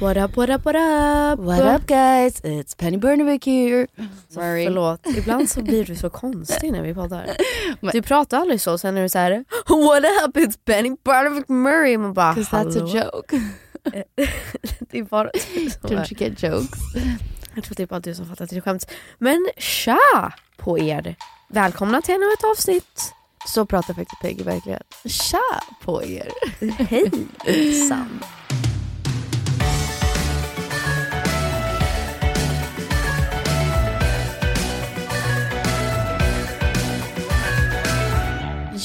What up, what up, what up? What up guys? It's Penny Burnevik here. Så Förlåt, ibland så blir du så konstig när vi poddar. Du pratar aldrig så, sen är du såhär What up, it's Penny Burnevik Murray. Man bara Cause that's a joke. det är bara Don't you get jokes? Jag tror det är bara du som fattar att är skämt. Men tja på er! Välkomna till ännu ett avsnitt. Så pratar faktiskt Peggy verkligen. Tja på er. Hej Sam.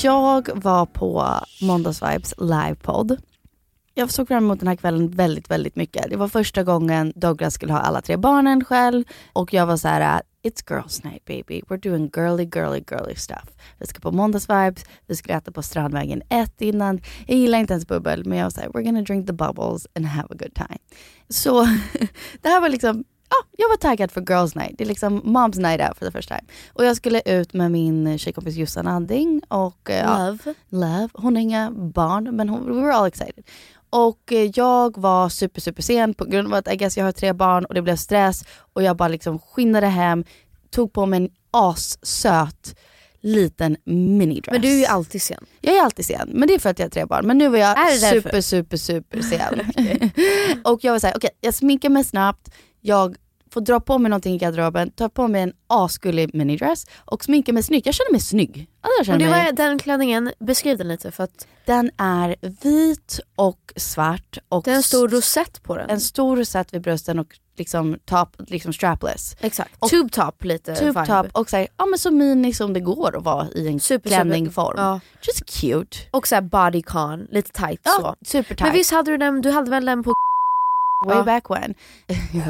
Jag var på Måndagsvibes livepodd. Jag såg fram emot den här kvällen väldigt, väldigt mycket. Det var första gången Douglas skulle ha alla tre barnen själv och jag var så här: It's girls night baby. We're doing girly, girly, girly stuff. Vi ska på måndagsvibes, vi skulle äta på Strandvägen 1 innan. Jag gillar inte ens bubbel men jag var så här, we're gonna drink the bubbles and have a good time. Så det här var liksom ja, jag var taggad för girls night. Det är liksom moms night out for the first time. Och jag skulle ut med min tjejkompis Jossan Anding och eh, Love. Love. Hon har inga barn men hon, we were all excited. Och eh, jag var super super sen på grund av att I guess jag har tre barn och det blev stress och jag bara liksom skinnade hem, tog på mig en assöt liten minidress. Men du är ju alltid sen. Jag är alltid sen, men det är för att jag har tre barn. Men nu var jag super super super sen. och jag var såhär, okej jag sminkar mig snabbt, jag får dra på mig någonting i garderoben, ta på mig en asgullig minidress och sminka mig snyggt. Jag känner mig snygg. Alltså, jag Och känner det var den klänningen, beskriv den lite för att Den är vit och svart. Och det är en stor rosett på den. en stor rosett vid brösten och liksom, top, liksom strapless. Exakt. Och- Tube top lite Tube top och så, här, ja, men så mini som det går att vara i en Super, klänningform. super. Ja. Just cute. Och såhär bodycon, lite tight så. Ja, super tight. Men visst hade du den, du hade väl den på Way Ja. back when.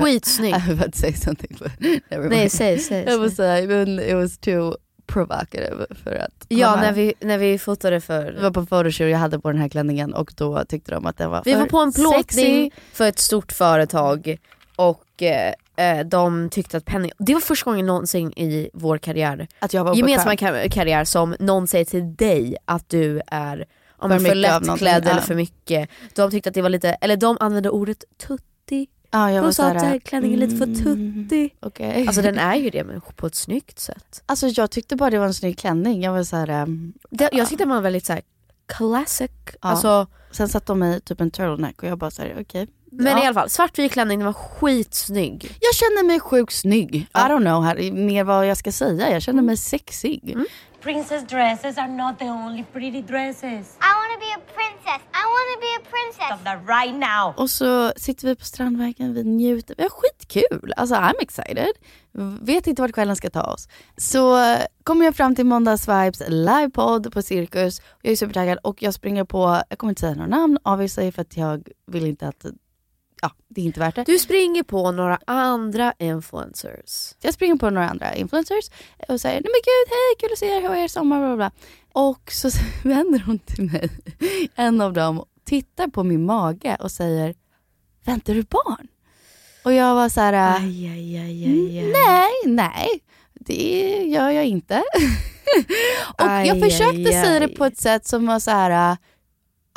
skitsnygg? I was about to say something but never Nej mind. säg, säg. It säg. was, uh, it was too provocative för att Ja när vi, när vi fotade Vi för... var på photoshoot och jag hade på den här klänningen och då tyckte de att den var Vi för var på en plåtning för ett stort företag och eh, eh, de tyckte att Penny, det var första gången någonsin i vår karriär, Att jag var gemensamma karriär som någon säger till dig att du är om För för, lättklädd eller ja. för mycket. De tyckte att det var lite, eller de använde ordet tutti. Ja, jag De sa att såhär, här klänningen är lite för mm, tutti. Okej. Alltså den är ju det men på ett snyggt sätt. Alltså jag tyckte bara det var en snygg klänning. Jag var såhär, um, Det, jag tyckte den var väldigt så här, classic. Ja. Alltså, Sen satte de mig typ en turtleneck och jag bara såhär okej. men ja. i alla fall, svartvit klänning, den var skitsnygg. Jag känner mig sjukt snygg. Ja. I don't know här, mer vad jag ska säga. Jag känner mig sexig. Princess dresses are not the only pretty dresses. I want to be a princess. I want to be a princess. Stop that right now. Och så sitter vi på Strandvägen, vi njuter. Vi har skitkul. Alltså I'm excited. Vet inte vart kvällen ska ta oss. Så kommer jag fram till Måndags Vibes livepodd på Cirkus. Jag är supertaggad och jag springer på, jag kommer inte säga några namn obviously för att jag vill inte att, ja det är inte värt det. Du springer på några andra influencers. Jag springer på några andra influencers och säger nej men gud hej kul att se er, hur är er sommar? Bla, bla. Och så vänder hon till mig, en av dem, tittar på min mage och säger väntar du barn? Och jag var så här, äh, Aj, aj, aj, nej, nej, det gör jag inte. och jag försökte säga det på ett sätt som var så här, äh,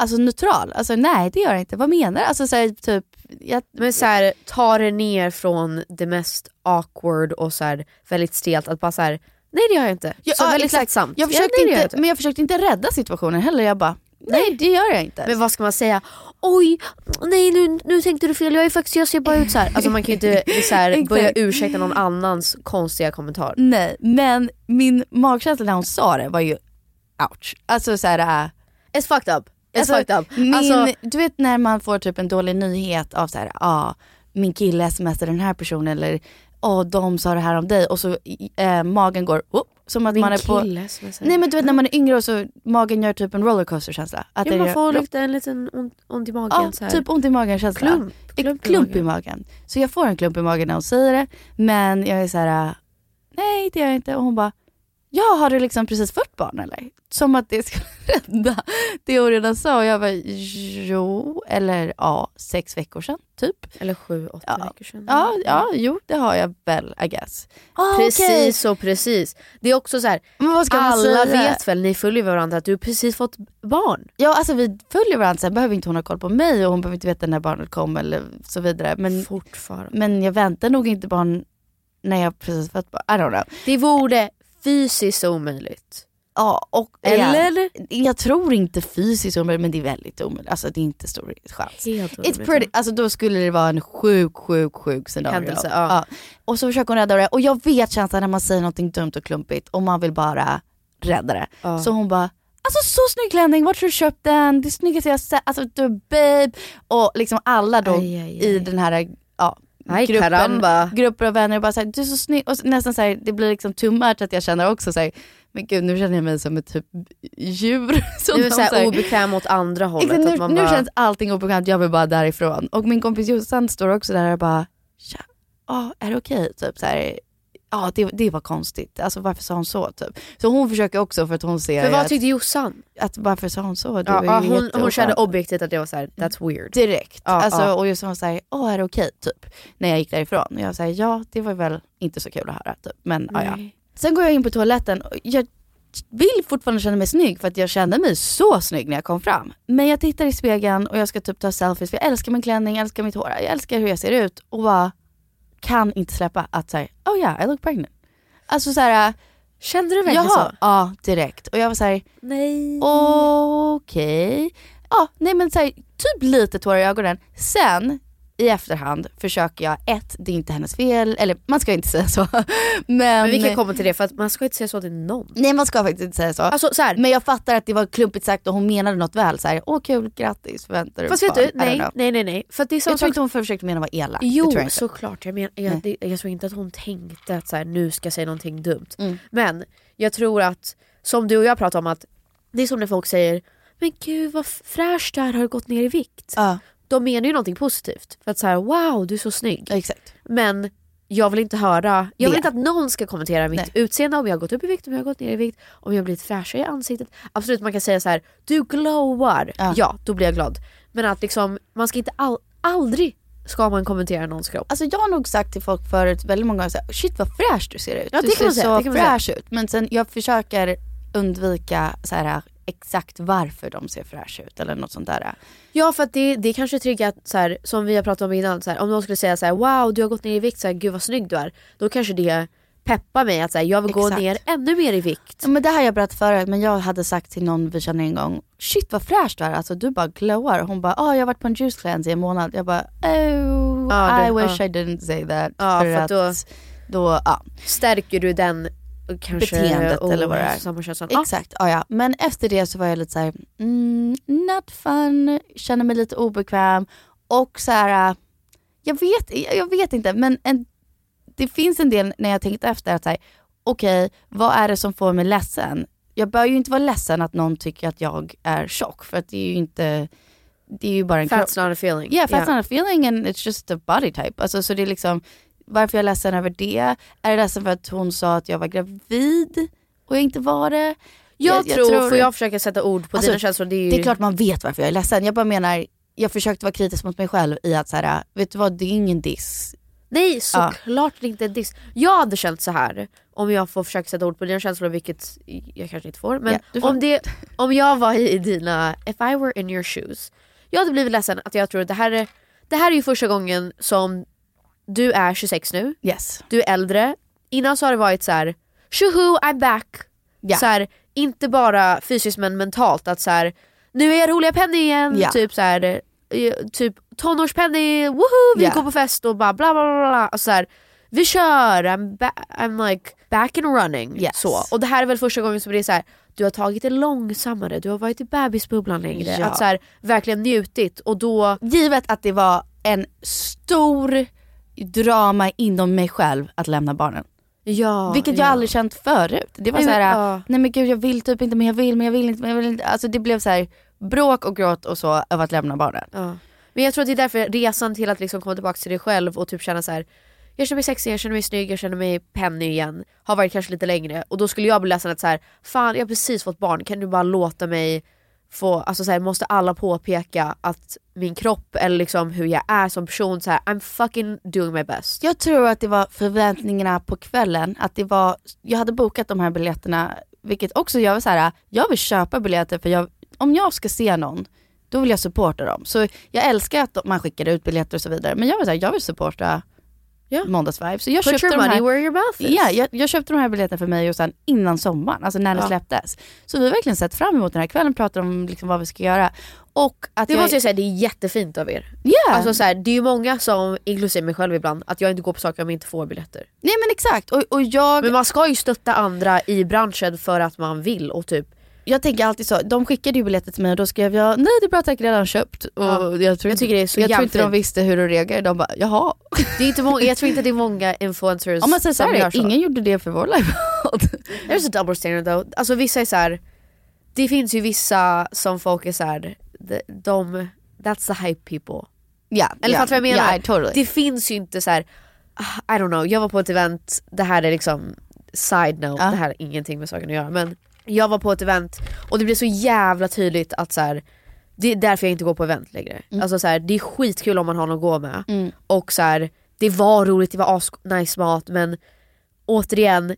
alltså neutral. Alltså nej det gör jag inte, vad menar du? Alltså så här, typ, jag, Men så här, ta det ner från det mest awkward och så här, väldigt stelt att bara så här, nej det gör jag inte. Ja, så ja, väldigt exakt. lättsamt. jag Ja, försökte nej, det gör jag inte, men jag försökte inte rädda situationen heller. Jag bara, nej det gör jag inte. Men vad ska man säga? Oj, nej nu, nu tänkte du fel, jag, är faktiskt, jag ser bara ut så här. Alltså man kan ju inte så här, börja ursäkta någon annans konstiga kommentar. Nej, men min magkänsla när hon sa det var ju ouch. Alltså så här, äh, It's fucked up. Alltså, up. Min, Alltså, du vet när man får typ en dålig nyhet av så här, ah, min kille smsar den här personen eller åh de sa det här om dig och så äh, magen går upp. Som att min man är på... Nej men du vet när man är yngre och så magen gör typ en rollercoaster känsla. Att ja, man får lite, en liten ont, ont i magen. Ja, så här. typ ont i magen känsla. klump. Klump, Klump, i magen. Så jag får en klump i magen när hon säger det. Men jag är så här, nej det gör jag inte. Och hon bara, ja har du liksom precis fött barn eller? Som att det skulle rädda det hon redan sa. Och jag bara, jo, eller ja, sex veckor sedan typ. Eller sju, åtta Ja. veckor sedan. Ja, ja, jo det har jag väl I guess. Ah, Precis okej. så precis. Det är också så här, alla vet väl, ni följer varandra, att du precis fått barn. Ja alltså vi följer varandra, sen behöver inte hon ha koll på mig och hon behöver inte veta när barnet kom eller så vidare. Men, Fortfarande. men jag väntar nog inte barn när jag precis fött barn. I don't know. Det vore fysiskt omöjligt. Ja, och Eller? Jag tror inte fysiskt omöjligt men det är väldigt omöjligt. Alltså det är inte stor chans. It's pretty, alltså då skulle det vara en sjuk, sjuk, sjuk scenario. Händelse, ja. Och så försöker hon rädda det. Och jag vet känslan när man säger någonting dumt och klumpigt och man vill bara rädda det. Ja. Så hon bara, alltså så snygg klänning, vart har du köpt den? Det snyggaste jag sett, alltså du babe. Och liksom alla då Aj, aj, i aj. den här ja, Aj, gruppen, grupper av vänner och bara såhär, du är så snygg. Och nästan såhär, det blir liksom too much att jag känner också såhär, men gud nu känner jag mig som ett typ djur. Du är de så här såhär- obekväm åt andra hållet. Exakt, nu att man nu bara, känns allting obekant, jag vill bara därifrån. Och min kompis Jossan står också där och bara, ja, ah, är det okej? Typ så här, ja det, det var konstigt, alltså varför sa hon så? Typ. Så hon försöker också för att hon ser för vad att, tyckte Jossan? att varför sa hon så? Det Ja, var ja, hon, hon kände objektivt att det var så här, that's weird. Direkt. Ja, alltså, ja. Och just hon säger, åh är det okej? Typ. När jag gick därifrån. Och jag säger, ja det var väl inte så kul att höra. Typ. Men ja, ja. Nej. Sen går jag in på toaletten och jag vill fortfarande känna mig snygg för att jag kände mig så snygg när jag kom fram. Men jag tittar i spegeln och jag ska typ ta selfies för jag älskar min klänning, jag älskar mitt hår, jag älskar hur jag ser ut och bara kan inte släppa att säga, oh yeah I look pregnant. Alltså såhär, Kände du verkligen jaha, så? ja direkt. Och jag var såhär, Nej. okej. Ja, nej men såhär, typ lite tårar i ögonen. Sen i efterhand försöker jag, ett, det är inte hennes fel, eller man ska inte säga så. Men, Men vi kan komma till det för att man ska inte säga så till någon. Nej man ska faktiskt inte säga så. Alltså så här, Men jag fattar att det var klumpigt sagt och hon menade något väl. Så här, Åh kul, grattis, förväntar du fast vet du, nej, nej nej nej. För att det är Jag tror sak inte hon försökte mena vara elak. det Jo jag såklart, jag, men, jag, det, jag tror inte att hon tänkte att så här, nu ska jag säga någonting dumt. Mm. Men jag tror att, som du och jag pratar om att det är som när folk säger Men gud vad fräscht du är, har gått ner i vikt? Ja, De menar ju någonting positivt. För att så här, wow du är så snygg. exakt. Men jag vill inte höra, jag vill Det. inte att någon ska kommentera mitt Nej. utseende, om jag har gått upp i vikt, om jag har gått ner i vikt, om jag har blivit fräschare i ansiktet. Absolut man kan säga så här: du glowar. Ja. Ja. då blir jag glad. Men att liksom, man ska inte all, aldrig ska man kommentera någons kropp. Alltså jag har nog sagt till folk förut väldigt många gånger så här, shit vad fräsch du ser ut. Ja, du ser säga, så fräsch ut. Men sen jag försöker undvika så här, exakt varför de ser fräscha ut eller något sånt där. Ja för att det, det kanske triggar att, så här, som vi har pratat om innan, så här, om någon skulle säga så här: wow du har gått ner i vikt, så här, gud vad snygg du är. Då kanske det peppa mig att så här, jag vill gå Exakt. ner ännu mer i vikt. Ja, Men det här har jag berättat förut, men jag hade sagt till någon vi känner en gång, shit vad fräsch du är, alltså du bara glowar. Hon bara, ah, jag har varit på en juice cleanse i en månad. Jag bara, oh, I det- wish ja. I didn't say that. Ja, för att då- då ja. Stärker du den kanske Beteendet eller vad det är. Exakt, ja, ja. men efter det så var jag lite såhär, mm, not fun, känner mig lite obekväm och så här. äh, jag vet, jag, vet inte men en, det finns en del när jag tänkt efter att säga, okej vad är det som får mig ledsen? Jag bör ju inte vara ledsen att någon tycker att jag är tjock för att det är ju inte, det är ju bara en kropp. Fat's not a feeling. Yeah, fat's not a feeling and it's just a body type. Alltså, så det är liksom, varför jag är ledsen över det? Är jag ledsen för att hon sa att jag var gravid och jag inte var det? Jag, tror, får jag försöka sätta ord på Alltså, dina känslor, det är ju... Det är klart man vet varför jag är ledsen. Jag bara menar, jag försökte vara kritisk mot mig själv i att så här, vet du vad, det är ingen diss. Nej såklart det inte är diss. Jag hade känt så här om jag får försöka sätta ord på dina känslor, vilket jag kanske inte får. Men Ja, får. om, det, om jag var i dina, if I were in your shoes. Jag hade blivit ledsen att jag tror att det här är, det här är ju första gången som du är 26 nu, Yes. du är äldre. Innan så har det varit så här, tjoho I'm back. Ja. Så här, inte bara fysiskt men mentalt att så här, nu är jag roliga Penny igen. Ja. Typ så här, eh, typ tonårspenny, woho vi Ja. går på fest och bara bla bla bla. bla. Och så här, vi kör, I'm, ba- I'm like back and running. Yes. Så. Och det här är väl första gången som det är så här, du har tagit det långsammare, du har varit i bebisbubblan längre. Ja. Att så här, verkligen njutit och då Givet att det var en stor drama inom mig själv att lämna barnen. Ja, Vilket ja. jag aldrig känt förut. Det var så här, ja. nej men gud jag vill typ inte men jag vill men jag vill inte men jag vill inte. Alltså det blev så här bråk och gråt och så över att lämna barnen. Ja. Men jag tror att det är därför resan till att liksom komma tillbaka till dig själv och typ känna så här. Jag känner mig sexig, jag känner mig snygg, jag känner mig penny igen. Har varit kanske lite längre och då skulle jag bli ledsen att så här, fan jag har precis fått barn, kan du bara låta mig få, alltså så här, måste alla påpeka att min kropp eller liksom hur jag är som person, så här, I'm fucking doing my best. Jag tror att det var förväntningarna på kvällen, att det var, jag hade bokat de här biljetterna, vilket också jag var så här, jag vill köpa biljetter för jag, om jag ska se någon, då vill jag supporta dem. Så jag älskar att man skickar ut biljetter och så vidare, men jag var så här, jag vill supporta Ja. Måndagsvibe. Så jag Put köpte your money här, where your mouth is. Ja, jag, jag köpte de här biljetterna för mig och sen innan sommaren, alltså när det Ja. släpptes. Så vi har verkligen sett fram emot den här kvällen, pratar om liksom vad vi ska göra. Och att Det jag, måste jag säga, det är jättefint av er. Ja. Alltså så här, det är ju många som, inklusive mig själv ibland, att jag inte går på saker om jag inte får biljetter. Nej men exakt, och, och jag... Men man ska ju stötta andra i branschen för att man vill och typ jag tänker alltid så, de skickade ju biljetter till mig och då skrev jag nej det är bra tack redan köpt. Och Ja. jag, tror Jag inte, tycker det är så jag tror inte de visste hur de reagerade, de bara jaha. Det är inte många, jag tror inte det är många influencers Om man säger så. ingen gjorde det för vår livepodd. There's a double standard though. Alltså vissa är så här. det finns ju vissa som folk är såhär, de, that's the hype people. Ja, Eller ja, fattar du vad jag menar? Ja, totally. Det finns ju inte så här. ah, I don't know, jag var på ett event, det här är liksom side note, Ja. det här har ingenting med saken att göra men jag var på ett event och det blev så jävla tydligt att så här, det är därför jag inte går på event längre. Alltså så här, det är skitkul om man har någon att gå med Mm. och så här, det var roligt, det var as nice mat men återigen,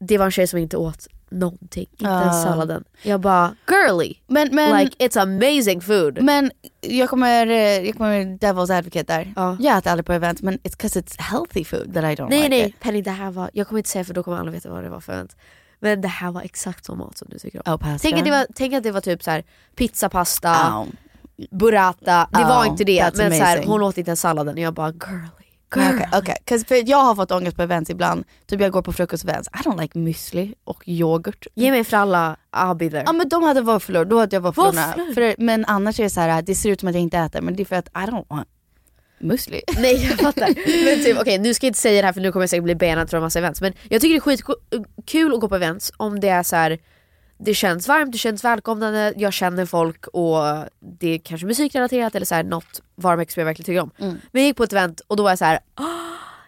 det var en tjej som inte åt någonting, inte ens Ah. salladen. Jag bara girly, Men, men, like it's amazing food. men jag kommer, jag kommer devil's advocate där. Ja. Jag äter aldrig på event men it's cause it's healthy food that I don't Nej like nej it. Penny det här var, jag kommer inte säga för då kommer alla veta vad det var för event. Men det här var exakt som mat som du tycker om. Oh. Tänk att, det var, tänk att det var typ så här pizza, pasta, Oh. burrata. Det var Oh, inte det men så här, hon åt inte ens salladen och jag bara girly. Girl. okej. 'Cause för jag har fått ångest på events ibland. Typ jag går på frukostevents, I don't like müsli och yoghurt. Ge mig för alla, I'll be there. Ja men de hade våfflor, då hade jag våfflorna. Våfflor? För, men annars är det så här, det ser ut som att jag inte äter men det är för att I don't want müsli. Nej jag fattar. Men typ, okej nu ska jag inte säga det här för nu kommer jag säkert bli benad från en massa events. Men jag tycker det är skitkul att gå på events om det är så här. Det känns varmt, det känns välkomnande, jag känner folk och det är kanske musikrelaterat eller så här, något varumärke som jag verkligen tycker om. Men jag gick på ett event och då var jag så här. "Ah,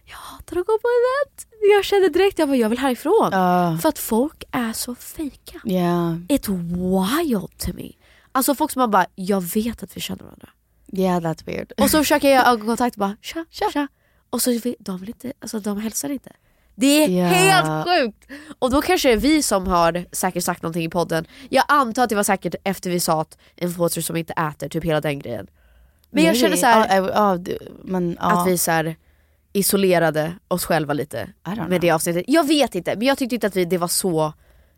jag hatar att gå på event. Jag kände direkt jag bara, jag vill härifrån. Ja. För att folk är så fejka. Yeah, It's wild to me. Alltså folk som man bara, jag vet att vi känner varandra. Yeah that's weird. Och så försöker jag ögonkontakt och bara tja, tja, Och så vill- de vill inte, alltså de hälsar inte. Det är Ja. helt sjukt! Och då kanske det är vi som har säkert sagt någonting i podden. Jag antar att det var säkert efter vi sa att influencers som inte äter, typ hela den grejen. Men jag känner så här, Ja, ja, ja, du- men, ja. att vi så här, isolerade oss själva lite med det avsnittet. Jag vet inte men jag tyckte inte att vi, det var så,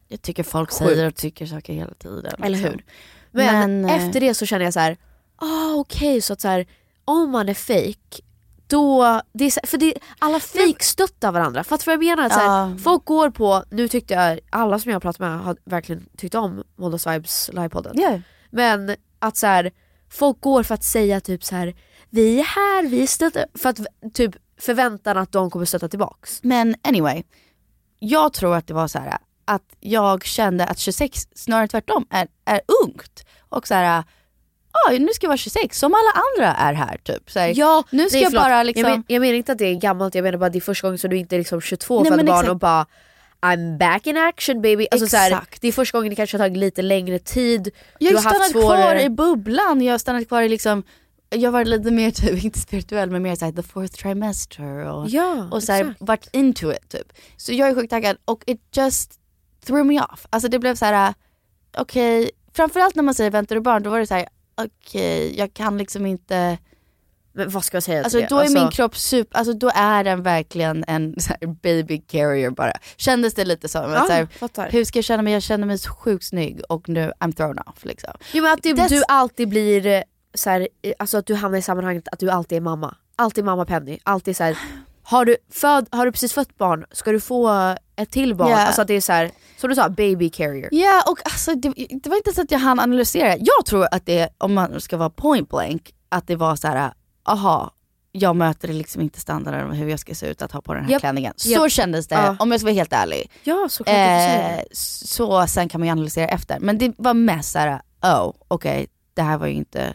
Jag tycker folk Sjukt. säger och tycker saker hela tiden. eller liksom. hur? Men, Men, eh, efter det så känner jag så här, ah okej så att så här, om man är fake då, det är för det, alla fake stöttar varandra. För att för jag menar att så här, Ja. folk går på, nu tyckte jag, alla som jag har pratat med har verkligen tyckt om Måndags Vibes livepodden. Ja. Men att så här, folk går för att säga typ så här: vi är här, vi stöttar, för att typ förväntan att de kommer stötta tillbaks. Men anyway, jag tror att det var så här att jag kände att 26 snarare tvärtom är, är ungt. Och så här, ah, nu ska jag vara 26 som alla andra är här typ. Så här, Ja, nu ska nej, jag bara liksom... jag, men, jag menar inte att det är gammalt, jag menar bara att det är första gången som du inte är liksom 22 Nej, för men barn exakt. och bara I'm back in action baby. Alltså så här, Exakt. det är första gången det kanske har tagit lite längre tid. Jag har stannat kvar svårare... i bubblan, jag har stannat kvar i liksom jag varit lite mer, typ, inte spirituell men mer såhär the fourth trimester och, Ja, och så här, exakt. varit into it typ. Så jag är sjukt taggad och it just threw me off. Alltså det blev så här: okej, framförallt när man säger väntar du barn då var det så här: okej jag kan liksom inte, Men vad ska jag säga alltså till då det? är min kropp super, alltså då är den verkligen en baby carrier bara. Kändes det lite som, Ja, så här, hur ska jag känna mig? Jag känner mig så sjukt snygg och nu I'm thrown off liksom. Jo men att det, du alltid blir eh, så här, alltså att du hamnar i sammanhanget att du alltid är mamma. Alltid mamma Penny. Alltid så här, har, du föd, har du precis fött barn, ska du få ett till barn? Ja. Alltså att det är så här, som du sa, baby carrier. Ja och alltså det, det var inte så att jag hann analysera. Jag tror att det, om man ska vara point blank, att det var så här: aha, jag möter liksom inte standarden om hur jag ska se ut att ha på den här Japp, klänningen. Så japp. kändes det, Ja. om jag ska vara helt ärlig. Ja såklart Eh, så sen kan man ju analysera efter. Men det var mest såhär, oh okej, det här var ju inte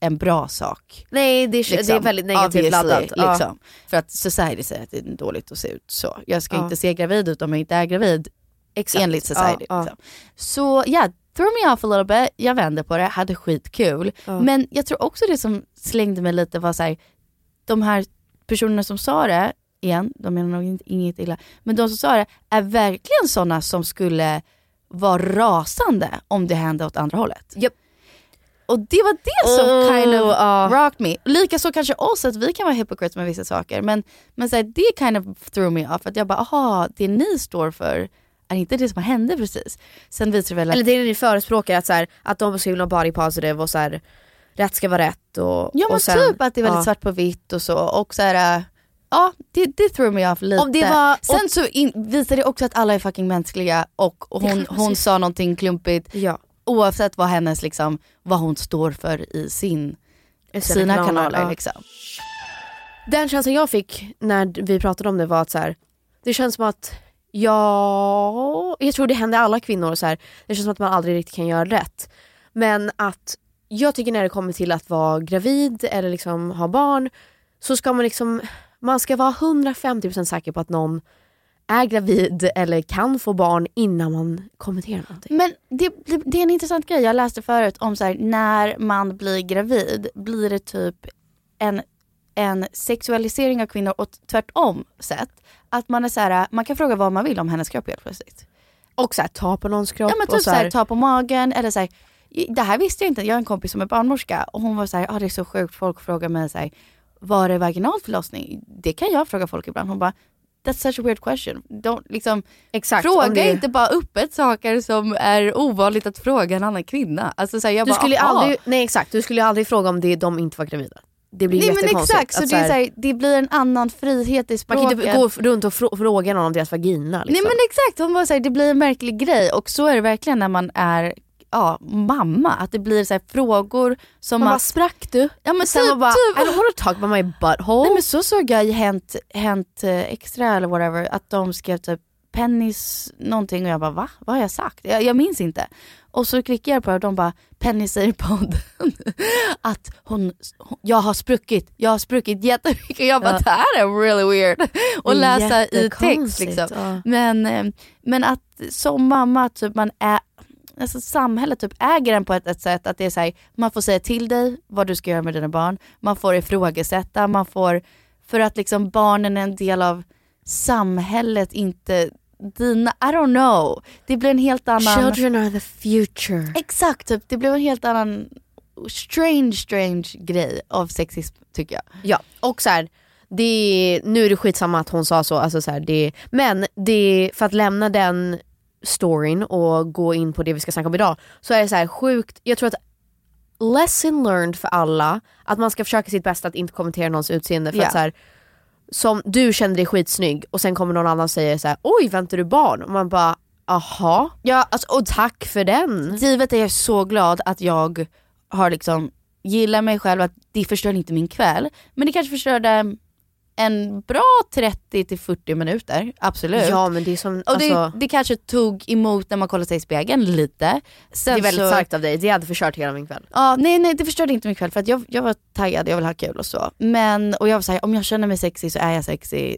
en bra sak. Nej det är, det är väldigt negativt laddat. Ja. Liksom. För att society säger att det är dåligt att se ut så. Jag ska Ja. inte se gravid ut om jag inte är gravid Exakt. enligt society. Ja, ja. Liksom. Så ja, yeah, throw me off a little bit. Jag vände på det, hade skitkul. Ja. Men jag tror också det som slängde mig lite var så här, de här personerna som sa det, igen, de menar nog inte, inget illa, men de som sa det är verkligen sådana som skulle vara rasande om det hände åt andra hållet. Japp. Och det var det som Oh, kind of ja. rocked me. Likaså kanske oss, att vi kan vara hypocrites med vissa saker. Men, men så här, det kind of threw me off. Att jag bara, aha, det ni står för är inte det som hände precis. Sen visar det väl att Eller det är det ni förespråkar, att, så här, att de ska vara body positive och så här, rätt ska vara rätt. Och, Ja men och sen, typ att det är väldigt ja. svart på vitt och så. Och så här, äh, ja det, det threw me off lite. Om det var- Sen så in, visar det också att alla är fucking mänskliga och, och hon, hon sa någonting klumpigt Ja. Oavsett vad hennes liksom, vad hon står för i sin, I sina, kanaler. ja. liksom. Den känslan jag fick när vi pratade om det var att så här, det känns som att jag, jag tror det händer alla kvinnor så här, det känns som att man aldrig riktigt kan göra rätt. Men att jag tycker när det kommer till att vara gravid eller liksom ha barn så ska man liksom, man ska vara 150% säker på att någon är gravid eller kan få barn innan man kommenterar någonting. Men det, det, det är en intressant grej, jag läste förut om så här, när man blir gravid, blir det typ en, en sexualisering av kvinnor åt tvärtom sätt. Att man är så här, man kan fråga vad man vill om hennes kropp helt plötsligt. Och så här, ta på någons kropp. Ja men och typ så här, ta på magen eller såhär, det här visste jag inte, jag har en kompis som är barnmorska och hon var såhär, ah, det är så sjukt, folk frågar mig såhär, var det vaginal förlossning? Det kan jag fråga folk ibland. Hon bara, that's such a weird question. Don't, liksom, Exakt, fråga det- inte bara öppet saker som är ovanligt att fråga en annan kvinna. Alltså, såhär, jag du bara, skulle aha. aldrig, nej exakt, du skulle aldrig fråga om det, de inte var gravida. Det blir Nej men exakt, så det, är här- såhär, det blir en annan frihet i Man språket. kan inte gå runt och frå- fråga någon om deras vagina. Liksom. Nej men exakt, hon var såhär, det blir en märklig grej och så är det verkligen när man är ja, mamma. Att det blir så här frågor som man att... sprack du? Ja men Sen typ, man bara, typ. I don't wanna talk about my butthole. Nej men så såg jag i Hänt, hänt eh, Extra eller whatever att de skrev typ Pennys någonting och jag bara va? Vad har jag sagt? Jag, jag minns inte. Och så klickade jag på det och de bara Penny säger i podden att hon, hon, jag har spruckit, jag har spruckit jättemycket. Jag bara Ja. det här är really weird att läsa i text liksom. ja. Men, eh, men att som mamma, typ man är, alltså samhället typ äger en på ett, ett sätt att det är så här, man får säga till dig vad du ska göra med dina barn, man får ifrågasätta, man får, för att liksom barnen är en del av samhället, inte dina, I don't know. Det blir en helt annan... Children are the future. Exakt, typ, det blev en helt annan strange, strange grej av sexism tycker jag. Ja, och så här, det, nu är det skitsamma att hon sa så, alltså så här, det, men det, för att lämna den storyn och gå in på det vi ska snacka om idag så är det så här sjukt, jag tror att lesson learned för alla att man ska försöka sitt bästa att inte kommentera någons utseende för Ja. att så här, som du känner dig skitsnygg och sen kommer någon annan och säger så här: oj väntar du barn? Och man bara aha, Ja, alltså, och tack för den. givet är jag så glad att jag har liksom, gillar mig själv, att det förstör inte min kväll. Men det kanske förstörde en bra 30 till 40 minuter, absolut. Ja men det är som, och det, alltså, det kanske tog emot när man kollar sig i spegeln lite. Sen det är väldigt så, starkt av dig, det hade förstört hela min kväll. Ja, nej nej det förstörde inte min kväll för att jag, jag var taggad, jag vill ha kul och så. Men, och jag var såhär, om jag känner mig sexig så är jag sexig.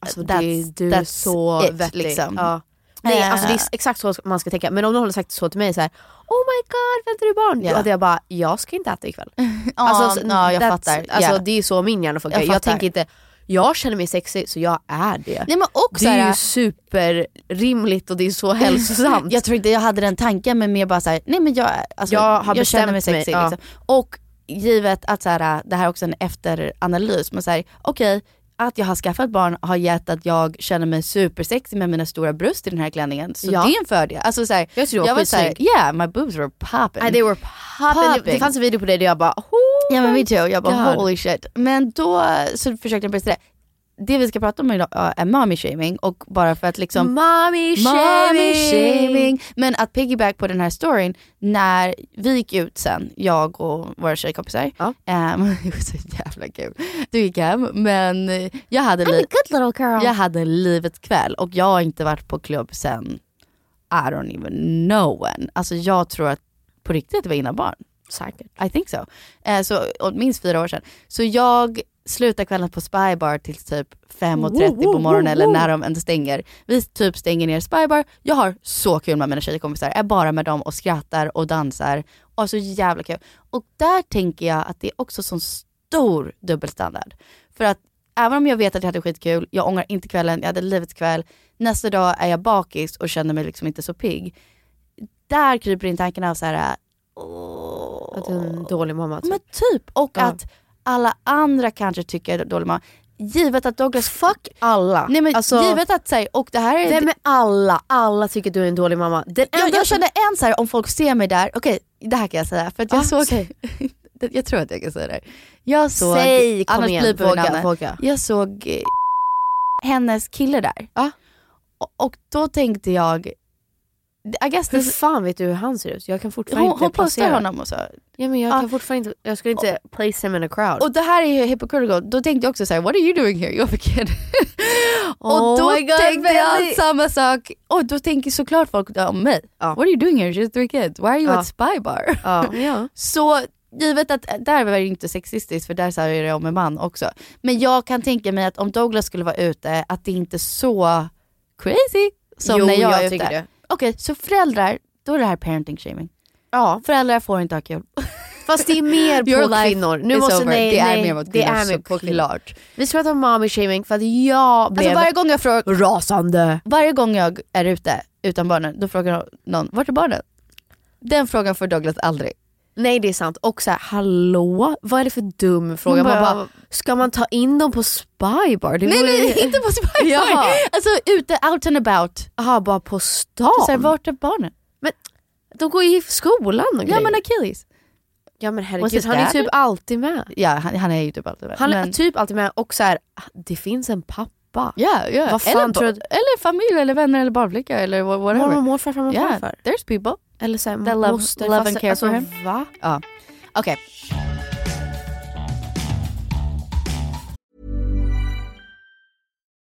Alltså That's- det, du är that's så it, vettig. liksom. Ja. Nej Eh. alltså det är exakt så man ska tänka, men om någon hade sagt så till mig så här: Oh my god väntar du barn? Ja. Då hade jag bara, jag ska inte äta ikväll. Alltså, ja, jag that's- fattar. Alltså Ja. det är så min hjärna funkar. Jag Jag, tänker inte, jag känner mig sexig så jag är det. Nej men och det är ju superrimligt och det är så hälsosamt. Jag tror inte jag hade den tanken men mer bara såhär, nej men jag, alltså, Jag har jag känner mig sexig. ja. Liksom. Och givet att såhär, det här är också en efteranalys, men såhär, okej att jag har skaffat barn har gett att jag känner mig supersexig med mina stora bröst i den här klänningen. Så Ja. det är en fördel. Alltså, såhär, Jag jag var såhär, yeah my boobs were popping. Nej, they were popping. Det, Popping. det fanns en video på det där jag bara, oh Ja men me too, jag bara God. holy shit. Men då så försökte jag pressa det. Det vi ska prata om idag är mommy shaming och bara för att liksom Mommy shaming. shaming. Men att piggyback på den här storyn, när vi gick ut sen, jag och våra tjejkompisar, Ja. det var så jävla kul. Du gick hem, men jag hade, li- good little girl. jag hade livets kväll och jag har inte varit på klubb sen, I don't even know when. Alltså jag tror att på riktigt det var innan barn. Säkert. I think so. Eh, så minst fyra år sedan. Så jag slutar kvällen på Spybar till typ 5.30 på morgonen eller när de ändå stänger. Vi typ stänger ner Spybar. Jag har så kul med mina tjejkompisar. Är bara med dem och skrattar och dansar. Och så jävla kul. Och där tänker jag att det är också sån stor dubbelstandard. För att även om jag vet att jag hade skitkul, jag ångrar inte kvällen, jag hade livets kväll. Nästa dag är jag bakis och känner mig liksom inte så pigg. Där kryper in tanken av så här. åh, Att du är en dålig mamma typ. men typ. Och Ja. att alla andra kanske tycker är dålig mamma. Givet att Douglas... Fuck alla. Nej men Alltså, givet att säga, och det här är... Vem är alla? Alla tycker du är en dålig mamma. Den jag, enda jag känner en så här, om folk ser mig där, okej det här kan jag säga för att jag Ah, såg, säg. jag tror att jag kan säga det här. Jag såg, Säg, kom annars igen, våga, våga. Jag såg eh, hennes kille där. Ja. Och, och då tänkte jag, I guess Hur fan vet du hur han ser ut? Jag kan fortfarande hon, inte hon postar placera. honom och så. Ja, men jag Ja. kan fortfarande inte, jag skulle inte place him in a crowd. Och det här är ju hypocritical, då tänkte jag också såhär, what are you doing here? Jag fick kid. Oh och då God, tänkte jag samma sak, och då tänker såklart folk om mig. Ja. What are you doing here? She has three kids. Why are you Ja. at spy bar? ja. Så givet att, där var det inte sexistiskt för där sa jag det om en man också. Men jag kan tänka mig att om Douglas skulle vara ute, att det inte är så crazy som Jo, när jag, jag är tycker ute. det. Okej, så föräldrar, då är det här parenting shaming. ja. Föräldrar får inte ha kul. Fast det är mer på kvinnor. Nu måste, over. nej, det är nej, mer mot det kvinnor är mer på såklart. Vi ska prata om mommy shaming för att jag blev Alltså varje gång jag frågar, rasande. varje gång jag är ute utan barnen, då frågar någon, vart är barnen? Den frågan får Douglas aldrig. Nej det är sant. Och så här, hallå? Vad är det för dum fråga? Man bara- bara, ska man ta in dem på spybar? Det Nej vore- nej, inte på Spy Ja. Alltså ute, out and about. Jaha, bara på stan? Så här, vart är barnen? De går ju i skolan och Ja grejer. men Achilles. ja men herregud, han är typ alltid med. Ja han, han är ju typ alltid med. Han är Men- typ alltid med och så här, det finns en pappa. Ja, ja. Vad fan eller, tror ba- du- eller familj eller vänner eller barnflicka eller wha- whatever. Mormor, morfar, farmor, Ja, farfar. there's people. Eller så er här, That love- moster, love and faster. care alltså, for him. Va? Ja. Okej.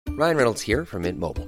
Ryan Reynolds here from Mint Mobile.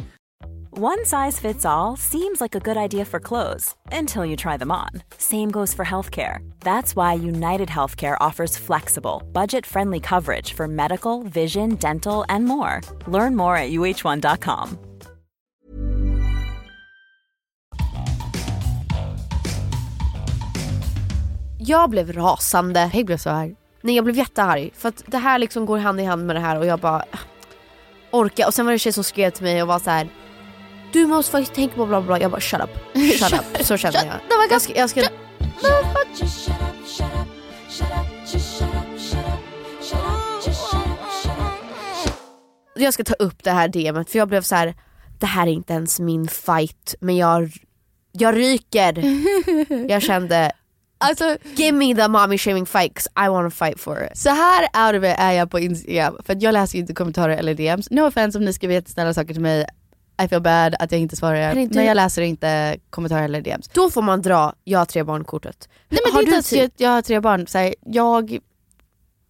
One size fits all seems like a good idea for clothes until you try them on. Same goes for healthcare. That's why United Healthcare offers flexible, budget friendly coverage for medical, vision, dental, and more. Learn more at uh1.com. Jag blev rasande. Jag blev så arg. Nej jag blev jättearg. För att det här liksom går hand i hand med det här och jag bara orka. Och sen var det en tjej som skrev till mig och var så här. Du måste faktiskt tänka på bla bla. Jag bara shut up. Shut up. Så känner jag. Jag ska, jag ska, jag ska ta upp det här DMet för jag blev så här. Det här är inte ens min fight men jag, jag ryker. Jag kände Alltså, Give me the mommy shaming fight 'cause I wanna fight for it. Så här out of it är jag på Instagram, för jag läser ju inte kommentarer eller DMs. No offense om ni skriver jättesnälla saker till mig, I feel bad att jag inte svarar. Men inte- Men jag läser inte kommentarer eller DMs. Då får man dra jag har tre barn-kortet. Nej men Har det är inte att jag har tre barn, så här, jag...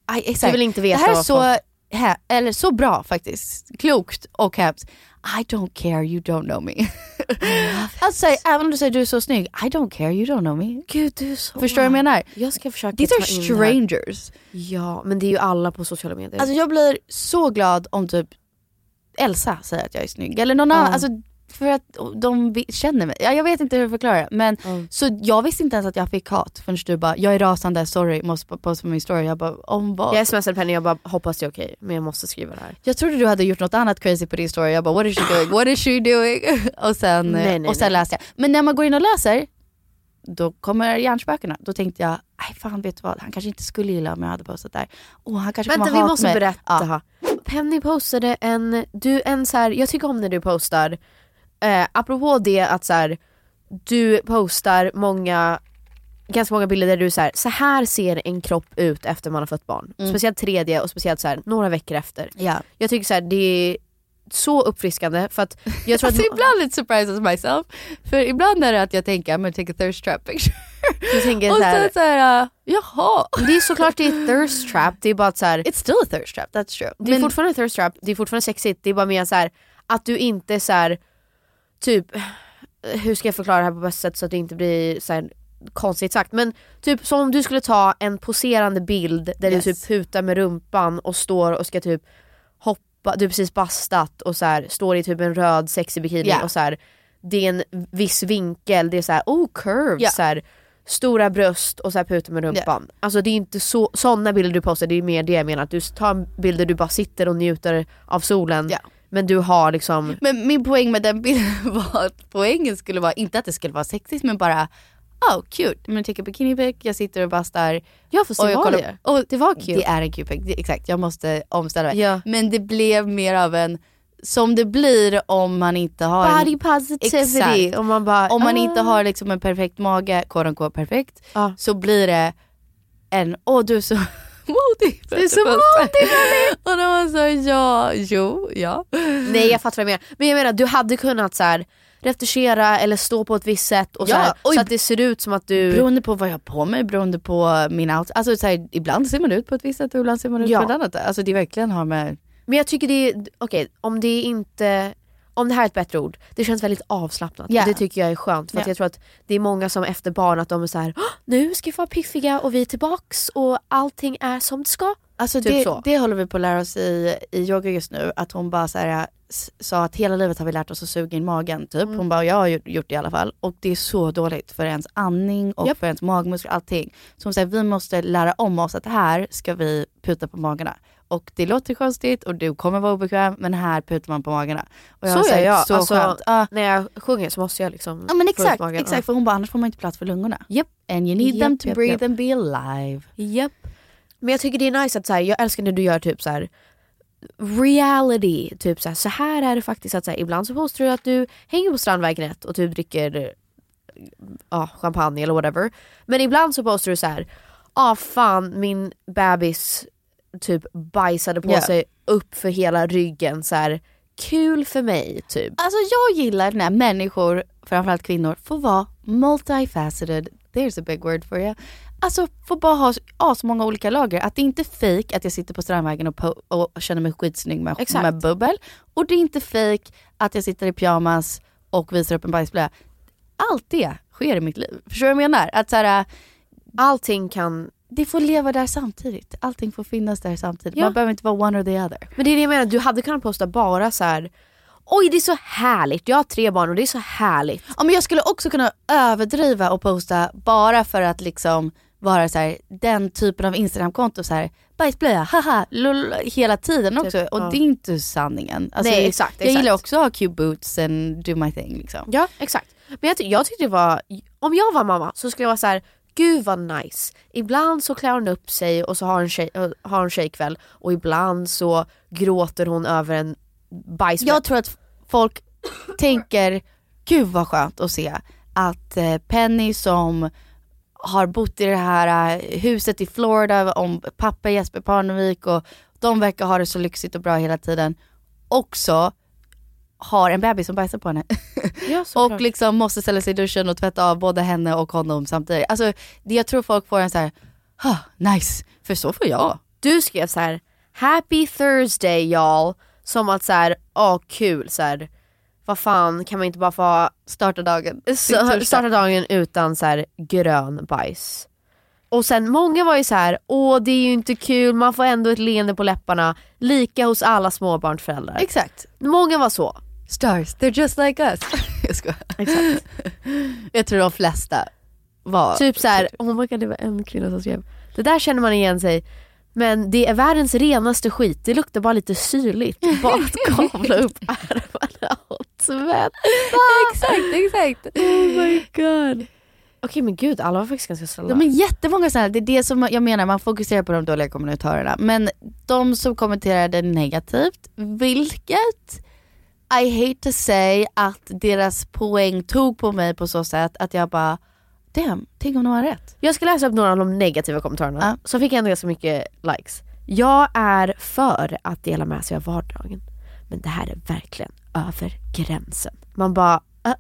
Aj, exakt. Du vill inte veta Det här är så, hä, eller så bra faktiskt, klokt och hemskt. I don't care, you don't know me. alltså, här, även om du säger du är så snygg, I don't care, you don't know me. Gud du är så Förstår du vad jag menar? Jag ska försöka These are strangers. Ja men det är ju alla på sociala medier. Alltså jag blir så glad om typ Elsa säger att jag är snygg. Eller någon Ja. annan. Alltså, för att de känner mig. Ja, jag vet inte hur jag förklarar. Men, Mm. Så jag visste inte ens att jag fick hat förrän du bara, jag är rasande, sorry, måste posta på min story. Jag bara, om vad? jag smsade Penny och jag bara hoppas det är okej men jag måste skriva det här. Jag trodde du hade gjort något annat crazy på din story. Jag bara, what is she doing? What is she doing? och sen, Nej, nej, och sen nej. läste jag. Men när man går in och läser, då kommer hjärnspökena. Då tänkte jag, nej fan vet du vad, han kanske inte skulle gilla om jag hade postat där. Och han kanske Vänta kommer vi måste mig. berätta. Penny postade en, du, en så här, jag tycker om när du postar, eh, apropå det att så här, du postar många ganska många bilder där du så här, så här ser en kropp ut efter man har fått barn. Mm. Speciellt tredje och speciellt så här, några veckor efter. Ja. Jag tycker så här, det är så uppfriskande för att jag tror alltså att ibland lite surprised as myself. För ibland är det att jag tänker, I'm gonna take a thirst trap picture. du tänker och så här, sen såhär, jaha. det är såklart det är thirst trap, det är bara att så här, It's still a thirst trap, that's true. Det är fortfarande thirst trap, det är fortfarande sexigt, det är bara mer så här att du inte så här typ, hur ska jag förklara det här på bästa sätt så att det inte blir så här konstigt sagt men typ som om du skulle ta en poserande bild där Yes. du typ putar med rumpan och står och ska typ du har precis bastat och så här, står i typ en röd sexig bikini Ja. och så här, det är en viss vinkel, det är så här, oh curves, Ja. så här, stora bröst och så här puta med rumpan. Alltså det är inte så, sådana bilder du postar, det är mer det jag menar. Att du tar bilder du bara sitter och njuter av solen men du har liksom Men min poäng med den bilden var att poängen skulle vara, inte att det skulle vara sexigt men bara Oh cute, men jag tycker bikini pic, jag sitter och bastar. Jag får se och jag vad det. Och Det var cute. Det är en cute pic, det, exakt jag måste omställa mig. Ja. Men det blev mer av en, som det blir om man inte har Body positivity. Exakt. Och man bara, om man ah. inte har liksom en perfekt mage, quote perfekt, Ja. så blir det en, åh du är så modig. Du är så modig Och då var man så, ja, jo, ja. Nej jag fattar vad du menar. Men jag menar du hade kunnat så här. Retuschera eller stå på ett visst sätt och Ja, så, här, oj. så att det ser ut som att du... Beroende på vad jag har på mig, beroende på min outfit. Alltså så här, ibland ser man ut på ett visst sätt och ibland ser man ut Ja. på ett annat. Alltså det verkligen har med... Men jag tycker det är, okej om det är inte, om det här är ett bättre ord, det känns väldigt avslappnat. Och det tycker jag är skönt för att Ja. jag tror att det är många som efter barn att de är så här: "Åh, nu ska vi vara piffiga och vi är tillbaks och allting är som det ska. Alltså Typ det, så. det håller vi på att lära oss i, i yoga just nu. Att hon bara så här, s- sa att hela livet har vi lärt oss att suga in magen. Typ. Mm. Hon bara, jag har gjort, det i alla fall. Och det är så dåligt för ens andning och Japp. för ens magmuskler, allting. Så hon säger, vi måste lära om oss att här ska vi puta på magarna. Och det låter konstigt och du kommer vara obekväm men här putar man på magarna. Och Så har gör jag. Så Alltså, skönt. Ja. När jag sjunger så måste jag liksom Ja men exakt, magen. exakt för hon bara annars får man inte plats för lungorna. Japp. And you need Japp, them to japp, breathe and be alive. Japp. Men jag tycker det är nice att så här, jag älskar när du gör typ så här reality. Typ så här, så här är det faktiskt att så här, ibland så postar du att du hänger på Strandvägen 1 och typ dricker ja, champagne eller whatever. Men ibland så postar du så här, ah fan min bebis typ bajsade på Ja. sig upp för hela ryggen så här. Kul för mig typ. Alltså jag gillar när människor, framförallt kvinnor, får vara multifaceted. There's a big word for you. Alltså får bara ha så- många olika lager. Att det inte är fake att jag sitter på Strandvägen och, och känner mig skitsnygg med, Exakt. med bubbel. Och det är inte fake att jag sitter i pyjamas och visar upp en bajsblöja. Allt det sker i mitt liv. Förstår du vad jag menar? Att så här, Allting kan det får leva där samtidigt. Allting får finnas där samtidigt. Ja. Man behöver inte vara one or the other. Men det är det jag menar, du hade kunnat posta bara så här. Oj det är så härligt, jag har tre barn och det är så härligt. Ja, men jag skulle också kunna överdriva och posta bara för att liksom vara så här, den typen av Instagramkonto så här bajsblöja, haha, lull, hela tiden också. Typ, och ja. det är inte sanningen. Alltså, Nej, exakt, Jag exakt. gillar också att ha cute boots and do my thing liksom. Ja exakt. Men jag, ty- jag tyckte det var, om jag var mamma så skulle jag vara så här. Gud vad nice. Ibland så klär hon upp sig och så har en, tjej, äh, har en tjejkväll och ibland så gråter hon över en bajsfläck. Jag tror att folk tänker, gud vad skönt att se att eh, Penny som har bott i det här eh, huset i Florida om pappa Jesper Parnevik och de verkar ha det så lyxigt och bra hela tiden. Också har en bebis som bajsar på henne. Ja, och liksom måste ställa sig i duschen och tvätta av både henne och honom samtidigt. Alltså det, jag tror folk får en så här, ah, nice, för så får jag. Du skrev så här: Happy Thursday y'all. Som att så här, åh kul så här. Vad fan kan man inte bara få Starta dagen. så, starta dagen utan så här grön bajs. Och sen många var ju så här, åh det är ju inte kul, man får ändå ett leende på läpparna. Lika hos alla småbarnsföräldrar. Exakt. Många var så. Stars, they're just like us. jag skojar. Exakt. Jag tror de flesta var Typ så här, oh my god det var en kvinna som skrev, det där känner man igen sig men det är världens renaste skit, det luktar bara lite syrligt. Bara att kavla upp ärmarna och tvätta. exakt, exakt. Oh my god. Okej men gud, alla var faktiskt ganska snälla. De är jättemånga sådana, det är det som jag menar, man fokuserar på de dåliga kommentarerna. Men de som kommenterade negativt, vilket I hate to say att deras poäng tog på mig på så sätt att jag bara, damn, tänk om de har rätt. Jag ska läsa upp några av de negativa kommentarerna, Ja. så fick jag ändå ganska mycket likes. Jag är för att dela med sig av vardagen, men det här är verkligen över gränsen. Man bara, äh,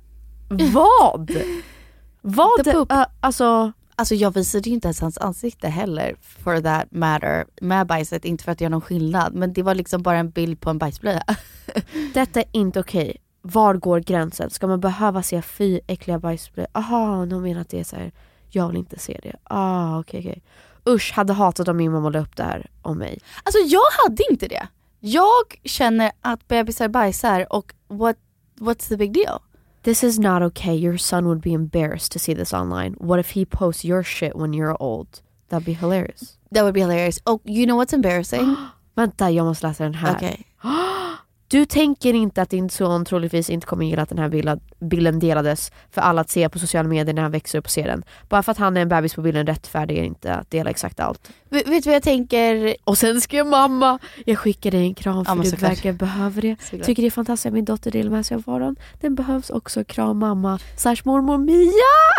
vad? vad? Äh, alltså, Alltså jag visade ju inte ens hans ansikte heller for that matter med bajset, inte för att göra någon skillnad men det var liksom bara en bild på en bajsblöja. detta är inte okej. Var går gränsen? Ska man behöva se fy äckliga bajsblöjor? Aha, de menar att det är så här. jag vill inte se det. Ah, okej okej. Usch, hade hatat om min mamma la upp det här om mig. Alltså jag hade inte det. Jag känner att bebisar bajsar och what, what's the big deal? This is not okay. Your son would be embarrassed to see this online. What if he posts your shit when you're old? That'd be hilarious. That would be hilarious. Och you know what's embarrassing? Vänta, jag måste läsa den här. Okej. Du tänker inte att din son troligtvis inte kommer gilla att den här bilden, bilden delades för alla att se på sociala medier när han växer upp och ser den. Bara för att han är en bebis på bilden rättfärdigar inte att dela exakt allt. Vet vet du vad jag tänker? Och sen skrev mamma, jag skickar dig en kram för men du verkar behöva det. Såklart. Tycker det är fantastiskt att min dotter delar med sig av vardagen. Den behövs också, kram mamma. Slash mormor Mia!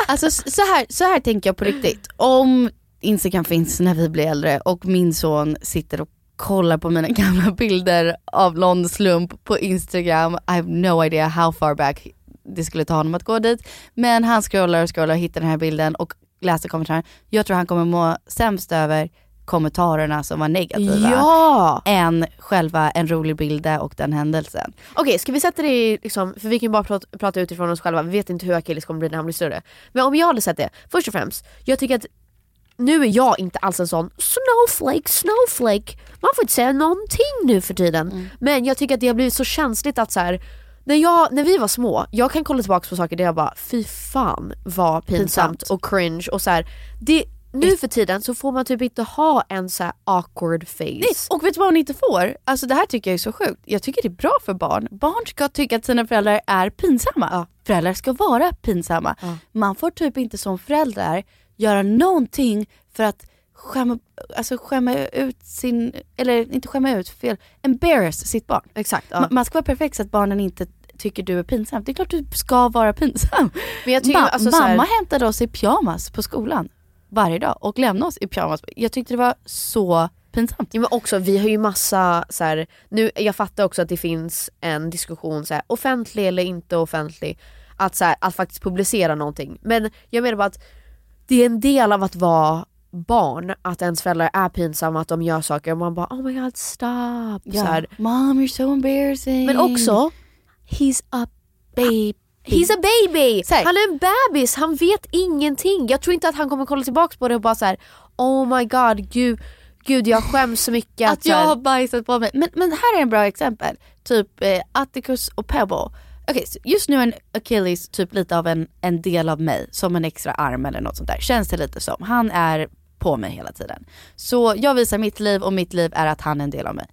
Alltså så här, så här tänker jag på riktigt. Om Instagram finns när vi blir äldre och min son sitter och kollar på mina gamla bilder av någon slump på Instagram. I have no idea how far back det skulle ta honom att gå dit. Men han scrollar och scrollar och hittar den här bilden och läser kommentarerna. Jag tror han kommer må sämst över kommentarerna som var negativa. Ja! Än själva en rolig bild och den händelsen. Okej, ska vi sätta det i, liksom, för vi kan ju bara prata, prata utifrån oss själva, vi vet inte hur Achilles kommer bli när han blir större. Men om jag hade sett det, först och främst, jag tycker att nu är jag inte alls en sån snowflake, snowflake. Man får inte säga någonting nu för tiden. Men jag tycker att det har blivit så känsligt att så här, när, jag, när vi var små, jag kan kolla tillbaka på saker där jag bara fy fan vad pinsamt, Pinsamt. och cringe och så här, det, nu för tiden så får man typ inte ha en så här awkward face. Nej, och vet du vad hon inte får? Alltså det här tycker jag är så sjukt. Jag tycker det är bra för barn. Barn ska tycka att sina föräldrar är pinsamma. Föräldrar ska vara pinsamma. Man får typ inte som förälder göra någonting för att skämma, alltså skämma ut sin, eller inte skämma ut, fel, embarrass sitt barn. Exakt. Ja. Ma- Man ska vara perfekt så att barnen inte tycker du är pinsam. Det är klart du ska vara pinsam. Men jag tycker, Ma- alltså, så här- mamma hämtade oss i pyjamas på skolan varje dag och lämnade oss i pyjamas. Jag tyckte det var så pinsamt. Ja, men också, vi har ju massa, så här, nu, jag fattar också att det finns en diskussion, så här, offentlig eller inte offentlig, att, så här, att faktiskt publicera någonting. Men jag menar bara att det är en del av att vara barn, att ens föräldrar är pinsamma, att de gör saker och man bara oh my god stop. Ja. Så här. Mom you're so embarrassing. Men också, he's a baby. He's a baby! Säg. Han är en bebis, han vet ingenting. Jag tror inte att han kommer kolla tillbaka på det och bara så här: oh my god, gud, gud jag skäms så mycket. att så jag här- har bajsat på mig. Men, men här är en bra exempel. Typ eh, Atticus och Pebble. Okej, så just nu är en Achilles typ lite av en, en del av mig, som en extra arm eller något sånt där. Känns det lite som. Han är på mig hela tiden. Så jag visar mitt liv och mitt liv är att han är en del av mig.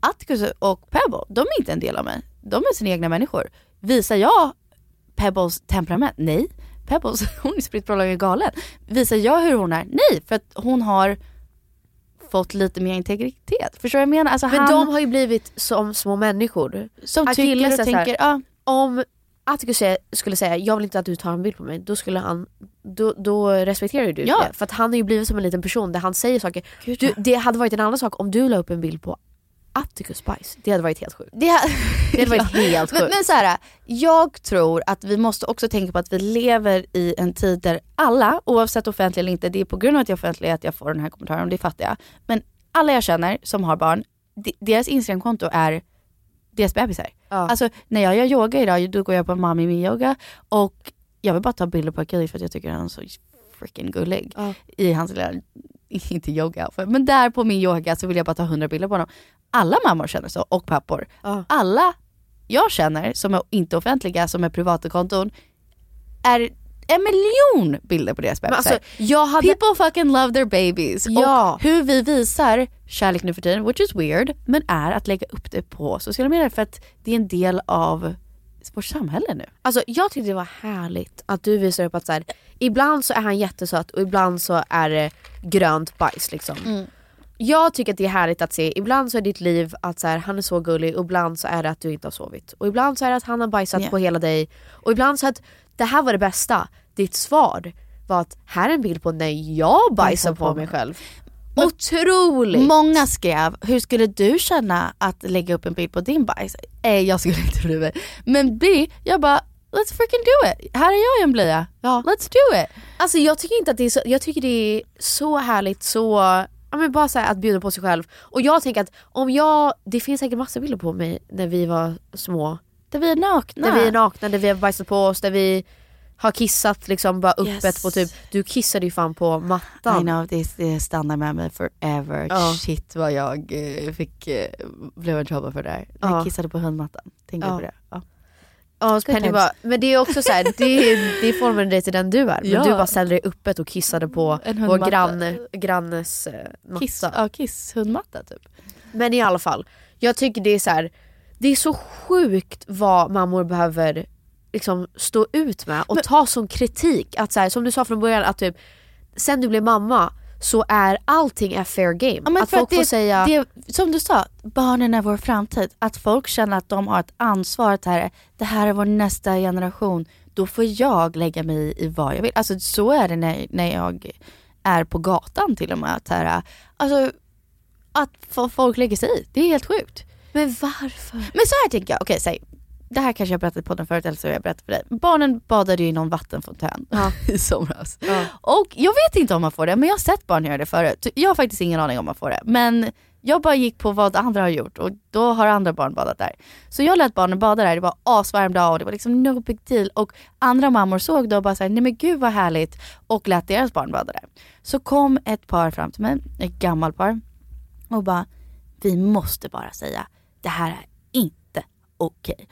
Atticus och Pebble, de är inte en del av mig. De är sina egna människor. Visar jag Pebbles temperament? Nej. Pebbles, hon är spritt galen. Visar jag hur hon är? Nej, för att hon har fått lite mer integritet. Förstår du vad jag menar? Alltså Men han, de har ju blivit som små människor. som Achilles tycker och tänker, ja, Om Atticus skulle säga jag vill inte att du tar en bild på mig, då skulle han då, då respekterar du Ja. det. För att han har ju blivit som en liten person där han säger saker. Gud, Du, det hade varit en annan sak om du la upp en bild på Atticus bajs. Det hade varit helt sjukt. det, Det hade varit helt men, sjukt. men så här, jag tror att vi måste också tänka på att vi lever i en tid där alla, oavsett offentlig eller inte, det är på grund av att jag är offentlig att jag får den här kommentaren, och det fattar jag. Men alla jag känner som har barn, de, deras Instagramkonto är deras bebisar. Ja. Alltså när jag gör yoga idag, då går jag på Mami Min yoga och jag vill bara ta bilder på Achilles för att jag tycker han är så freaking gullig. Ja. I hans lilla, inte yoga men där på min yoga så vill jag bara ta 100 bilder på honom. Alla mammor känner så, och pappor. Ja. Alla jag känner som är inte offentliga, som är privata konton, är en miljon bilder på deras bebisar. alltså, jag hade... People fucking love their babies. Ja. Och hur vi visar kärlek nu för tiden, which is weird, men är att lägga upp det på sociala medier för att det är en del av vårt samhälle nu. Alltså jag tyckte det var härligt att du visar upp att så här, ibland så är han jättesöt och ibland så är det grönt bajs liksom. Jag tycker att det är härligt att se, ibland så är ditt liv att så här, han är så gullig och ibland så är det att du inte har sovit. Och ibland så är det att han har bajsat Ja. på hela dig. Och ibland så att det här var det bästa, ditt svar var att här är en bild på när jag bajsar på mig själv. Otroligt! Många skrev, hur skulle du känna att lägga upp en bild på din bajs? Eh, jag skulle inte bry mig. Men B, jag bara, let's freaking do it. Här är jag i en blöja. Ja. Let's do it. Alltså jag tycker inte att det är så, jag tycker det är så härligt så, ja men bara så att bjuda på sig själv. Och jag tänker att om jag, det finns säkert massa bilder på mig när vi var små. Där vi är nakna. Där vi är nakna, där vi har bajsat på oss, där vi har kissat liksom bara öppet Yes. på typ, du kissade ju fan på mattan. I know, det, det stannar med mig forever. Ja. Shit vad jag eh, fick, eh, blev en trouble för det där. Jag kissade på hundmattan. Tänker Ja. på det. Ja. Så Penny bara, men det är också så här, det, är, det former dig till den du är. Men Ja. du bara ställde dig öppet och kissade på En vår granne, grannes eh, matta. Kiss, ja, kiss hundmatta typ. Men i alla fall, jag tycker det är så här, det är så sjukt vad mammor behöver liksom stå ut med och ta som kritik. Att så här, som du sa från början, att typ sen du blev mamma så är allting är fair game. Ja, men att folk att det, får säga... det, som du sa, barnen är vår framtid. Att folk känner att de har ett ansvar, att det här, är- det här är vår nästa generation. Då får jag lägga mig i vad jag vill. Alltså så är det när, när jag är på gatan till och med. Att, här, alltså, att folk lägger sig i, det är helt sjukt. Men varför? Men så här tänker jag, okej säg. det här kanske jag berättat på podden förut eller så har jag berättat för dig. Barnen badade ju i någon vattenfontän i somras. Och jag vet inte om man får det, men jag har sett barn göra det förut. Jag har faktiskt ingen aning om man får det. Men jag bara gick på vad andra har gjort och då har andra barn badat där. Så jag lät barnen bada där, det var asvarm dag och det var liksom no big deal. Och andra mammor såg då och bara såhär, nej men gud vad härligt och lät deras barn bada där. Så kom ett par fram till mig, ett gammalt par och bara, vi måste bara säga, det här är inte okej. Okay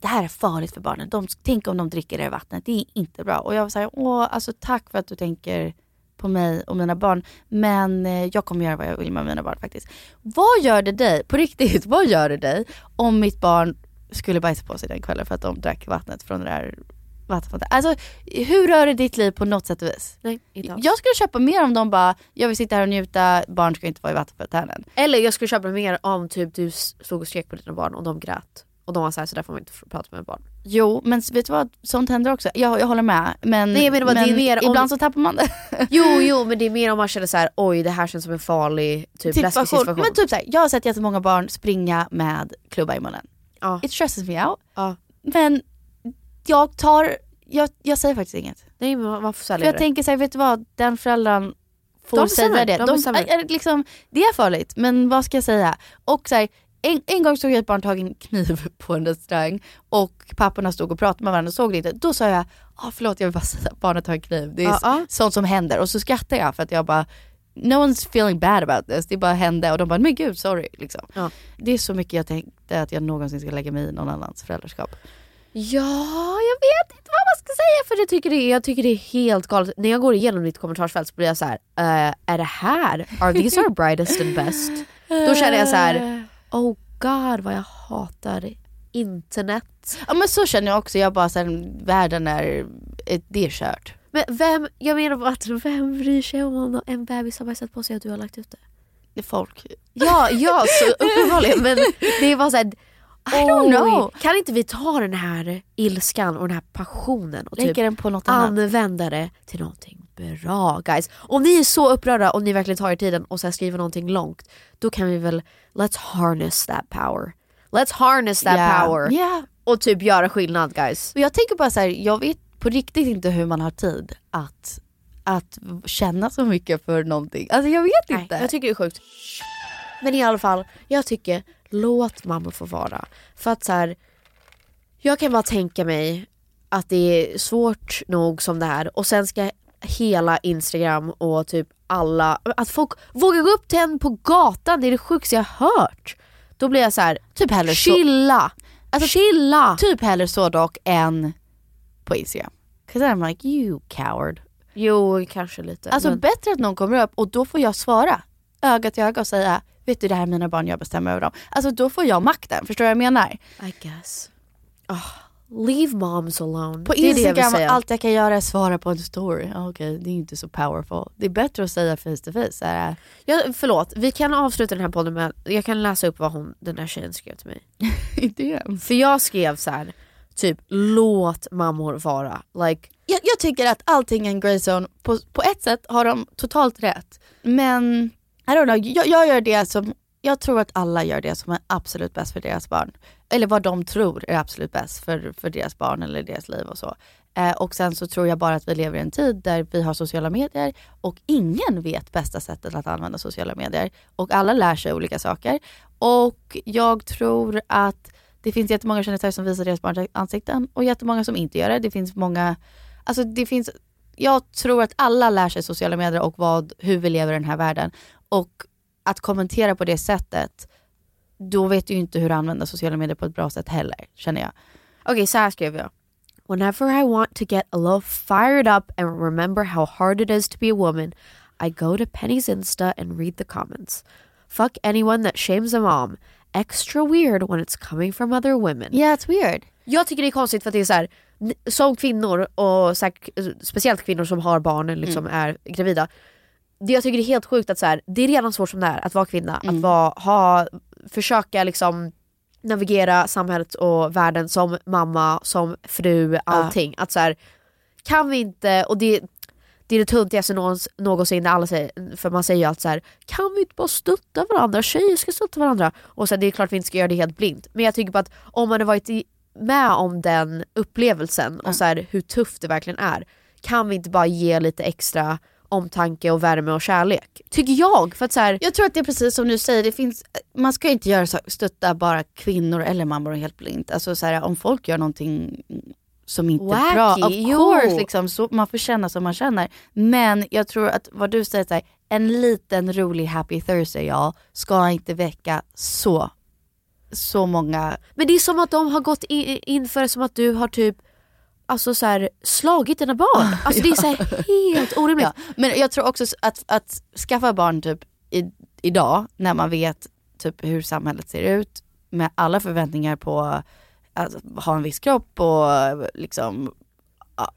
det här är farligt för barnen. De, tänk om de dricker det vattnet, det är inte bra. Och jag var såhär, åh alltså tack för att du tänker på mig och mina barn. Men eh, jag kommer göra vad jag vill med mina barn faktiskt. Vad gör det dig, på riktigt, vad gör det dig om mitt barn skulle bajsa på sig den kvällen för att de drack vattnet från det där vattenfontänen? Alltså hur rör det ditt liv på något sätt och vis? Nej, inte alls. Jag skulle köpa mer om de bara, jag vill sitta här och njuta, barn ska inte vara i vattenfontänen. Eller jag skulle köpa mer om typ du stod och skrek på dina barn och de grät. Och de var såhär, så där får man inte prata med barn. Jo, men vet du vad? Sånt händer också. Jag, jag håller med. Men, Nej, menar bara, men det är mer om- ibland så tappar man det. Jo, jo men det är mer om man känner så här: oj det här känns som en farlig, typ Situation. situation. Men typ såhär, jag har sett jättemånga barn springa med klubba i munnen. Ja. It stresses me out. Ja. Men jag tar, jag, jag säger faktiskt inget. Nej men varför För säljer jag det? tänker såhär, vet du vad? Den föräldern får De säga det. de De, är, är, liksom, det är farligt, men vad ska jag säga? Och såhär, en, en gång såg jag ett barn ta en kniv på en restaurang och papporna stod och pratade med varandra och såg det inte. Då sa jag, ah, förlåt jag vill bara säga att barnet har en kniv. Det är Ja, ja. sånt som händer. Och så skrattade jag för att jag bara, no one's feeling bad about this. Det bara hände och de bara, men gud sorry. Liksom. Ja. Det är så mycket jag tänkte att jag någonsin ska lägga mig i någon annans föräldraskap. Ja, jag vet inte vad man ska säga för jag tycker det är, jag tycker det är helt galet. När jag går igenom ditt kommentarsfält så blir jag så här: eh, är det här, are these our brightest and best? Då känner jag så här: oh god vad jag hatar internet. Ja men så känner jag också, jag bara såhär, världen är, det är kört. Men vem, jag menar bara att vem bryr sig om en bebis har bajsat på sig att du har lagt ut det? Folk. Ja, ja så uppenbarligen men det är bara såhär I don't know. Kan inte vi ta den här ilskan och den här passionen och Lägger typ den på något annat. använda det till någonting bra guys. Om ni är så upprörda och ni verkligen tar er tiden och sen skriver någonting långt, då kan vi väl let's harness that power. Let's harness that Yeah. power. Yeah. Och typ göra skillnad guys. Och jag tänker bara så här, jag vet på riktigt inte hur man har tid att, att känna så mycket för någonting. Alltså jag vet Nej, inte. jag tycker det är sjukt. Men i alla fall, jag tycker låt mammor få vara. För att så här, jag kan bara tänka mig att det är svårt nog som det här och sen ska hela Instagram och typ alla, att folk vågar gå upp till en på gatan, det är det sjukaste jag hört. Då blir jag så här, Typ hellre så- chilla, Alltså, chilla. Typ hellre så dock än på Instagram. 'Cause I'm like you coward. Jo, kanske lite. Alltså men- bättre att någon kommer upp och då får jag svara öga till öga och säga vet du det här är mina barn, jag bestämmer över dem. Alltså då får jag makten, förstår du vad jag menar? I guess. Oh, leave moms alone. På Det är det jag Instagram, allt jag kan göra är svara på en story. Okej, det är inte så powerful. Det är bättre att säga face to face. Ja, förlåt, vi kan avsluta den här podden med jag kan läsa upp vad hon, den där tjejen skrev till mig. För jag skrev så här, typ låt mammor vara. Like, jag, jag tycker att allting är en grey zone. På, på ett sätt har de totalt rätt. Men i don't know, jag, jag gör det som, jag tror att alla gör det som är absolut bäst för deras barn. Eller vad de tror är absolut bäst för, för deras barn eller deras liv och så. Eh, och sen så tror jag bara att vi lever i en tid där vi har sociala medier och ingen vet bästa sättet att använda sociala medier. Och alla lär sig olika saker. Och jag tror att det finns jättemånga kändisar som visar deras barns ansikten och jättemånga som inte gör det. Det finns många, alltså det finns, jag tror att alla lär sig sociala medier och vad, hur vi lever i den här världen. Och att kommentera på det sättet, då vet du ju inte hur att använda sociala medier på ett bra sätt heller, känner jag. Okej, så här skrev jag. Whenever I want to get a little fired up and remember how hard it is to be a woman, I go to Penny's Insta and read the comments. Fuck anyone that shames a mom. Extra weird when it's coming from other women. Yeah, it's weird. Jag tycker det är konstigt för att det är så här, som kvinnor och här, speciellt kvinnor som har barn liksom är gravida. Det jag tycker det är helt sjukt att så här, det är redan svårt som det är att vara kvinna. Att vara, ha, försöka liksom navigera samhället och världen som mamma, som fru, allting. Att så här, kan vi inte, och det, det är det töntigaste någons- någonsin när alla säger, för man säger ju alltid så här, kan vi inte bara stötta varandra? Tjejer ska stötta varandra. Och så här, det är klart vi inte ska göra det helt blint. Men jag tycker bara att om man har varit i, med om den upplevelsen och så här, hur tufft det verkligen är. Kan vi inte bara ge lite extra omtanke och värme och kärlek? Tycker jag. För att så här, Jag tror att det är precis som du säger, det finns, man ska inte göra så, stötta bara kvinnor eller mammor helt blint. Alltså så här, om folk gör någonting som inte är Wacky, bra, of jo. course, liksom, så man får känna som man känner. Men jag tror att vad du säger, så här, en liten rolig happy Thursday ja, ska inte väcka så, så många Men det är som att de har gått i- inför som att du har typ Alltså så här, slagit dina barn. Alltså det är så helt orimligt. Ja, men jag tror också att, att skaffa barn typ i, idag när man vet typ hur samhället ser ut med alla förväntningar på att ha en viss kropp och liksom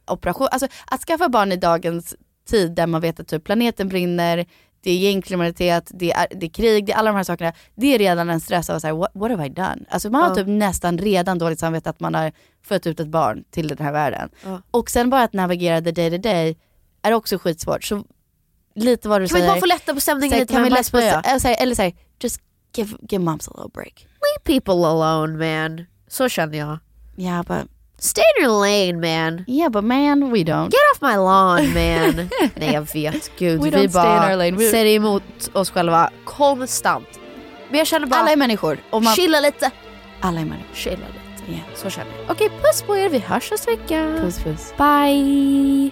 operation. Alltså att skaffa barn i dagens tid där man vet att typ planeten brinner, det är gängkriminalitet, det är, det är krig, det är alla de här sakerna. Det är redan en stress av att säga what, what have I done? Alltså man har Ja. typ nästan redan dåligt samvete att man har fött ut ett barn till den här världen. Ja. Och sen bara att navigera the day to day är också skitsvårt. Så lite vad du Kan vi säger. bara få lätta på stämningen lite kan vi lätta på, eller eller säg, just give, give moms a little break. Leave people alone man. Så känner jag. Yeah but, Stay in your lane man. yeah but man we don't. Get off my lawn man. Nej jag vet, gud. We vi don't stay in bara our lane. We- säger emot oss själva konstant. Men jag känner bara, Alla är människor. Och man, chilla lite. alla är människor. Chilla lite. Yeah. Så känner jag. Okej, puss på er. Vi hörs nästa vecka. Puss puss. Bye.